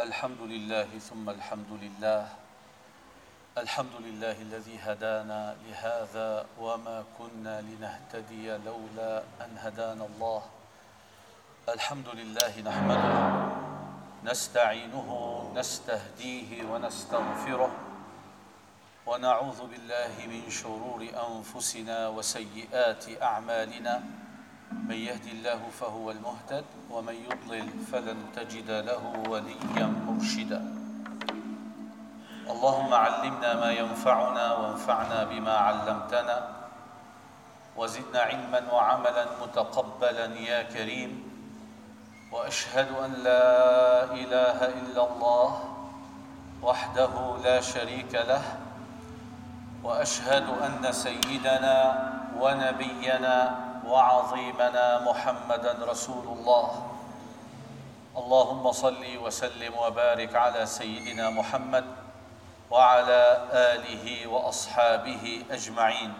الحمد لله ثم الحمد لله. الحمد لله الذي هدانا لهذا وما كنا لنهتدي لولا أن هدانا الله. الحمد لله نحمده نستعينه نستهديه ونستغفره ونعوذ بالله من شرور أنفسنا وسيئات أعمالنا. من يهد الله فهو المهتد ومن يضلل فلن تجد له وليا مرشدا. اللهم علمنا ما ينفعنا وانفعنا بما علمتنا وزدنا علما وعملا متقبلا يا كريم. وأشهد أن لا إله إلا الله وحده لا شريك له وأشهد أن سيدنا ونبينا وعظيمنا محمدا رسول الله. اللهم صل وسلم وبارك على سيدنا محمد وعلى آله وأصحابه أجمعين.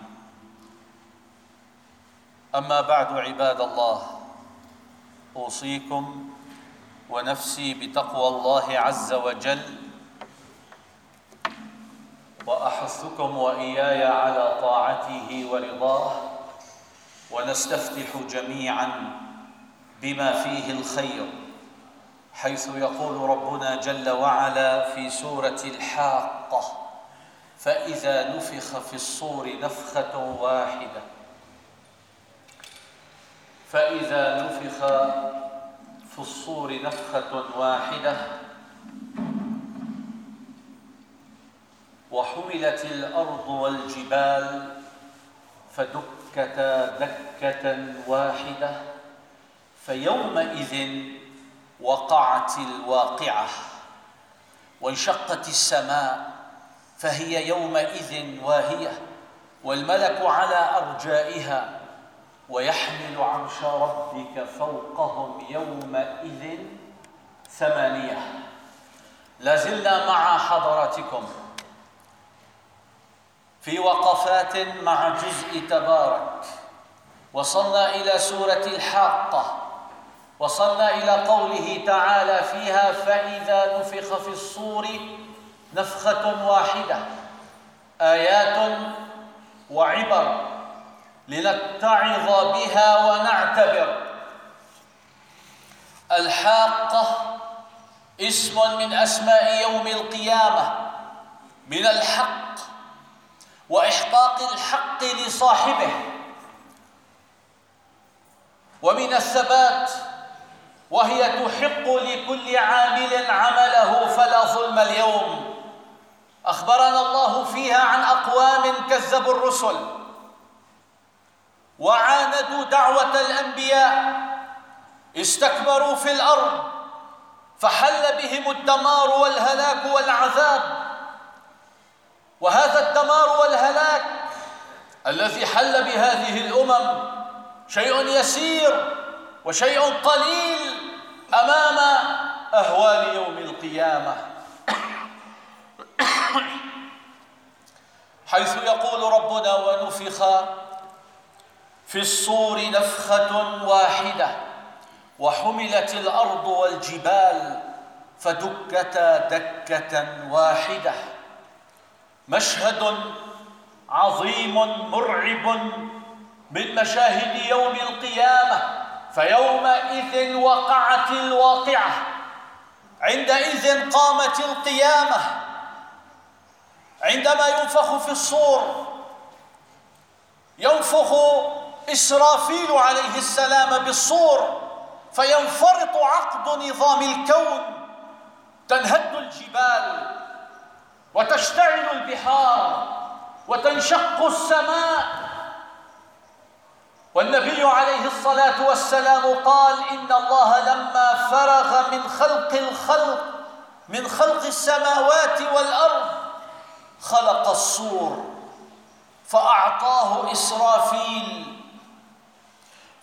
أما بعد عباد الله أوصيكم ونفسي بتقوى الله عز وجل وأحثكم وإياي على طاعته ورضاه. ونستفتح جميعا بما فيه الخير حيث يقول ربنا جل وعلا في سورة الحاقة فإذا نفخ في الصور نفخة واحدة. فإذا نفخ في الصور نفخة واحدة وحملت الأرض والجبال فدك دكتا دكة واحدة فيومئذ وقعت الواقعة وانشقت السماء فهي يومئذ واهية والملك على أرجائها ويحمل عرش ربك فوقهم يومئذ ثمانية. لازلنا مع حضراتكم. في وقفات مع جزء تبارك. وصلنا إلى سورة الحاقة. وصلنا إلى قوله تعالى فيها فإذا نفخ في الصور نفخة واحدة آيات وعبر لنتعظ بها ونعتبر. الحاقة اسم من أسماء يوم القيامة. من الحق وإحقاق الحق لصاحبه. ومن الثبات وهي تحق لكل عامل عمله فلا ظلم اليوم. أخبرنا الله فيها عن أقوام كذبوا الرسل. وعاندوا دعوة الأنبياء. استكبروا في الأرض. فحل بهم الدمار والهلاك والعذاب. وهذا الدمار والهلاك الذي حل بهذه الأمم شيء يسير وشيء قليل أمام أهوال يوم القيامة. حيث يقول ربنا ونفخ في الصور نفخة واحدة وحملت الأرض والجبال فدكتا دكة واحدة. مشهد عظيم مرعب من مشاهد يوم القيامة فيومئذ وقعت الواقعة. عندئذ قامت القيامة. عندما ينفخ في الصور ينفخ إسرافيل عليه السلام بالصور فينفرط عقد نظام الكون تنهد الجبال. وتشتعل البحار وتنشق السماء. والنبي عليه الصلاة والسلام قال إن الله لما فرغ من خلق الخلق من خلق السماوات والأرض خلق الصور فأعطاه إسرافيل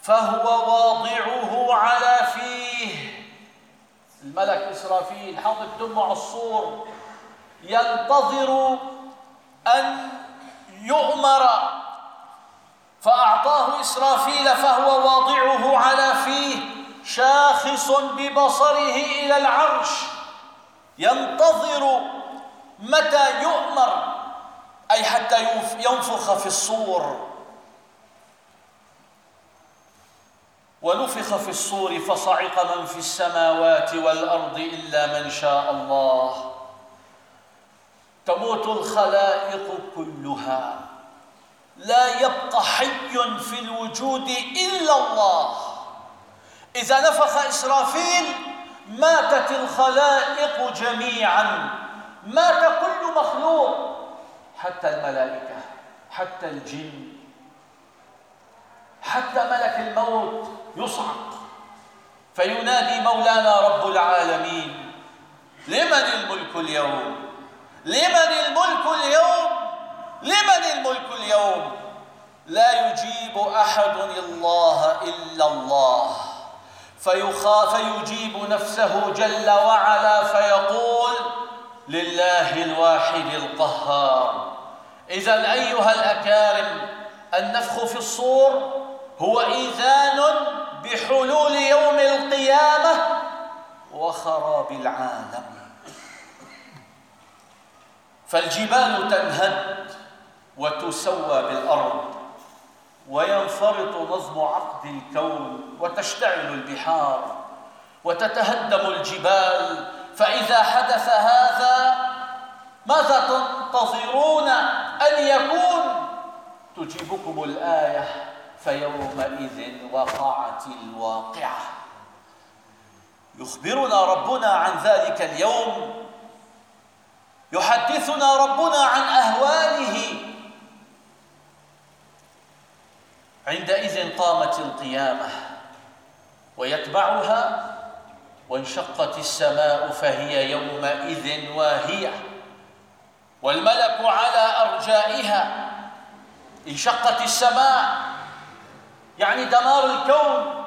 فهو واضعه على فيه. الملك إسرافيل حاطط دمه الصور. ينتظر أن يؤمر فأعطاه إسرافيل فهو واضعه على فيه شاخص ببصره إلى العرش. ينتظر متى يؤمر أي حتى ينفخ في الصور. ونفخ في الصور فصعق من في السماوات والأرض إلا من شاء الله. تموت الخلائق كلها. لا يبقى حي في الوجود إلا الله. إذا نفخ إسرافيل ماتت الخلائق جميعا. مات كل مخلوق حتى الملائكة حتى الجن حتى ملك الموت يصعق. فينادي مولانا رب العالمين لمن الملك اليوم؟ لمن الملك اليوم؟ لمن الملك اليوم؟ لا يجيب أحد الله إلا الله. فيخاف فيجيب نفسه جل وعلا فيقول لله الواحد القهار. إذا أيها الأكارم النفخ في الصور هو إيذان بحلول يوم القيامة وخراب العالم. فالجبال تنهد وتسوى بالأرض وينفرط نظم عقد الكون وتشتعل البحار وتتهدم الجبال. فإذا حدث هذا ماذا تنتظرون أن يكون؟ تجيبكم الآية فيومئذ وقعت الواقعة. يخبرنا ربنا عن ذلك اليوم يحدثنا ربنا عن أهواله. عندئذ قامت القيامة ويتبعها وانشقت السماء فهي يومئذ واهية. والملك على أرجائها انشقت السماء. يعني دمار الكون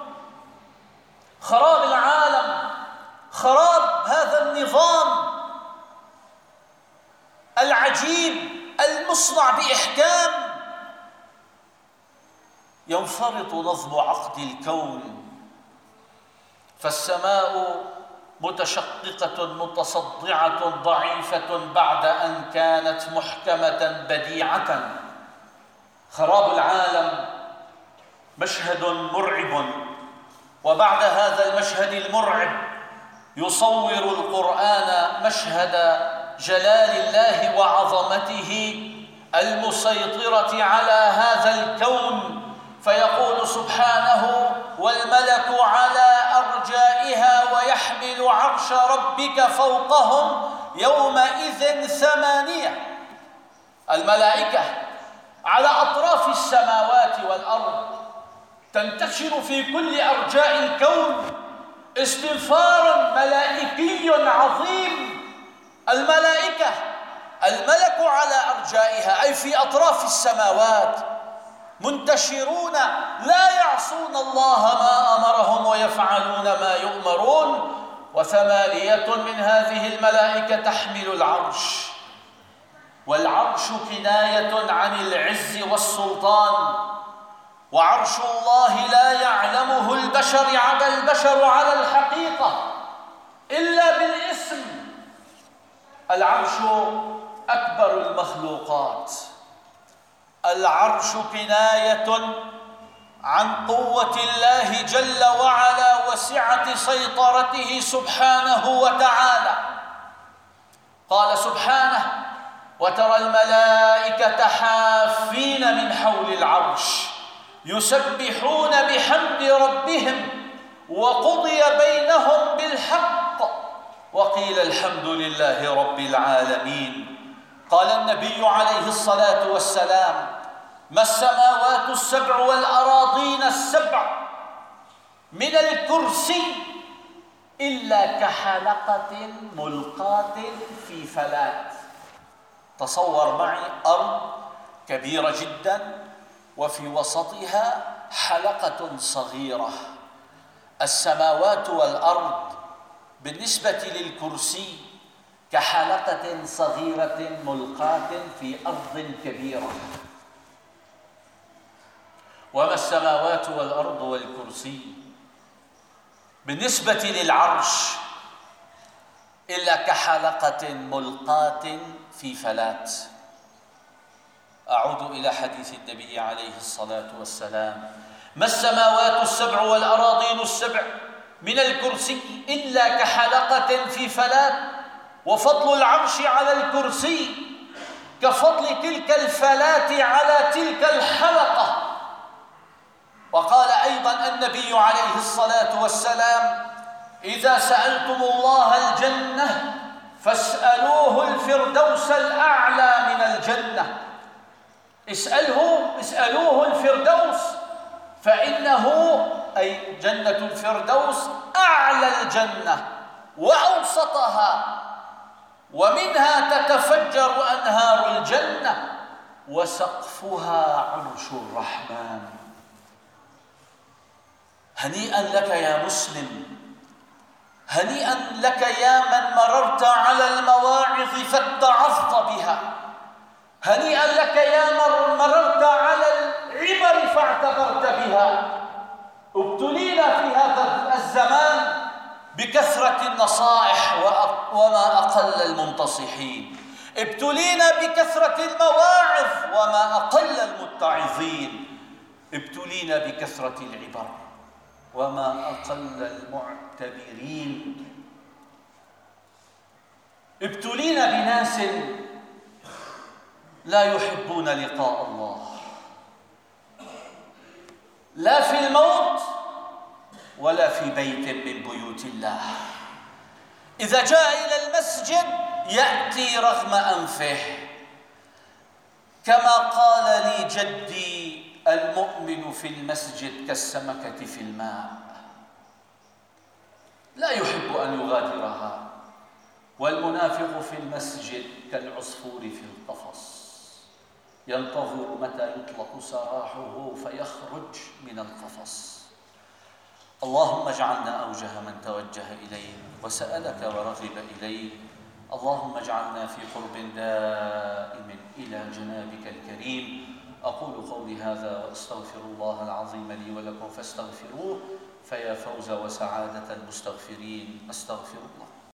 خراب العالم خراب هذا النظام. العجيب المصنع بإحكام. ينفرط نظم عقد الكون. فالسماء متشققة متصدعة ضعيفة بعد أن كانت محكمة بديعة. خراب العالم مشهد مرعب. وبعد هذا المشهد المرعب يصور القرآن مشهد جلال الله وعظمته المسيطرة على هذا الكون فيقول سبحانه والملك على أرجائها ويحمل عرش ربك فوقهم يومئذ ثمانية الملائكة على أطراف السماوات والأرض تنتشر في كل أرجاء الكون استنفار ملائكي عظيم. الملائكة. الملك على أرجائها أي في أطراف السماوات. منتشرون لا يعصون الله ما أمرهم ويفعلون ما يؤمرون. وثمانية من هذه الملائكة تحمل العرش. والعرش كناية عن العز والسلطان. وعرش الله لا يعلمه البشر على البشر على الحقيقة. إلا بالاسم العرش أكبر المخلوقات. العرش كناية عن قوة الله جل وعلا وسعة سيطرته سبحانه وتعالى. قال سبحانه وترى الملائكة حافين من حول العرش يسبحون بحمد ربهم وقضي بينهم بالحق وقيل الحمد لله رب العالمين. قال النبي عليه الصلاة والسلام ما السماوات السبع والأراضين السبع من الكرسي إلا كحلقة ملقاة في فلات. تصور معي أرض كبيرة جدا وفي وسطها حلقة صغيرة. السماوات والأرض بالنسبة للكرسي كحلقة صغيرة ملقاة في أرض كبيرة. وما السماوات والأرض والكرسي؟ بالنسبة للعرش إلا كحلقة ملقاة في فلات. أعود إلى حديث النبي عليه الصلاة والسلام ما السماوات السبع والأراضين السبع؟ من الكرسي إلا كحلقة في فلات وفضل العرش على الكرسي كفضل تلك الفلات على تلك الحلقة. وقال أيضا النبي عليه الصلاة والسلام إذا سألتم الله الجنة فاسألوه الفردوس الأعلى من الجنة. اسأله اسألوه الفردوس فإنه أي جنة الفردوس أعلى الجنة وأوسطها ومنها تتفجر أنهار الجنة وسقفها عرش الرحمن. هنيئا لك يا مسلم هنيئا لك يا من مررت على المواعظ فاتعظت بها. هنيئا لك يا من مررت على العبر فاعتبرت بها. ابتلينا في هذا الزمان بكثرة النصائح وما أقل المنتصحين. ابتلينا بكثرة المواعظ وما أقل المتعظين. ابتلينا بكثرة العبر وما أقل المعتبرين. ابتلينا بناس لا يحبون لقاء الله. لا في الموت ولا في بيت من بيوت الله. إذا جاء إلى المسجد يأتي رغم أنفه. كما قال لي جدي المؤمن في المسجد كالسمكة في الماء. لا يحب أن يغادرها والمنافق في المسجد كالعصفور في القفص. ينتظر متى يطلق سراحه فيخرج من القفص. اللهم اجعلنا أوجه من توجه إليه وسألك ورغب إليه. اللهم اجعلنا في قرب دائم إلى جنابك الكريم. أقول قولي هذا وأستغفر الله العظيم لي ولكم فاستغفروه فيا فوز وسعادة المستغفرين. أستغفر الله.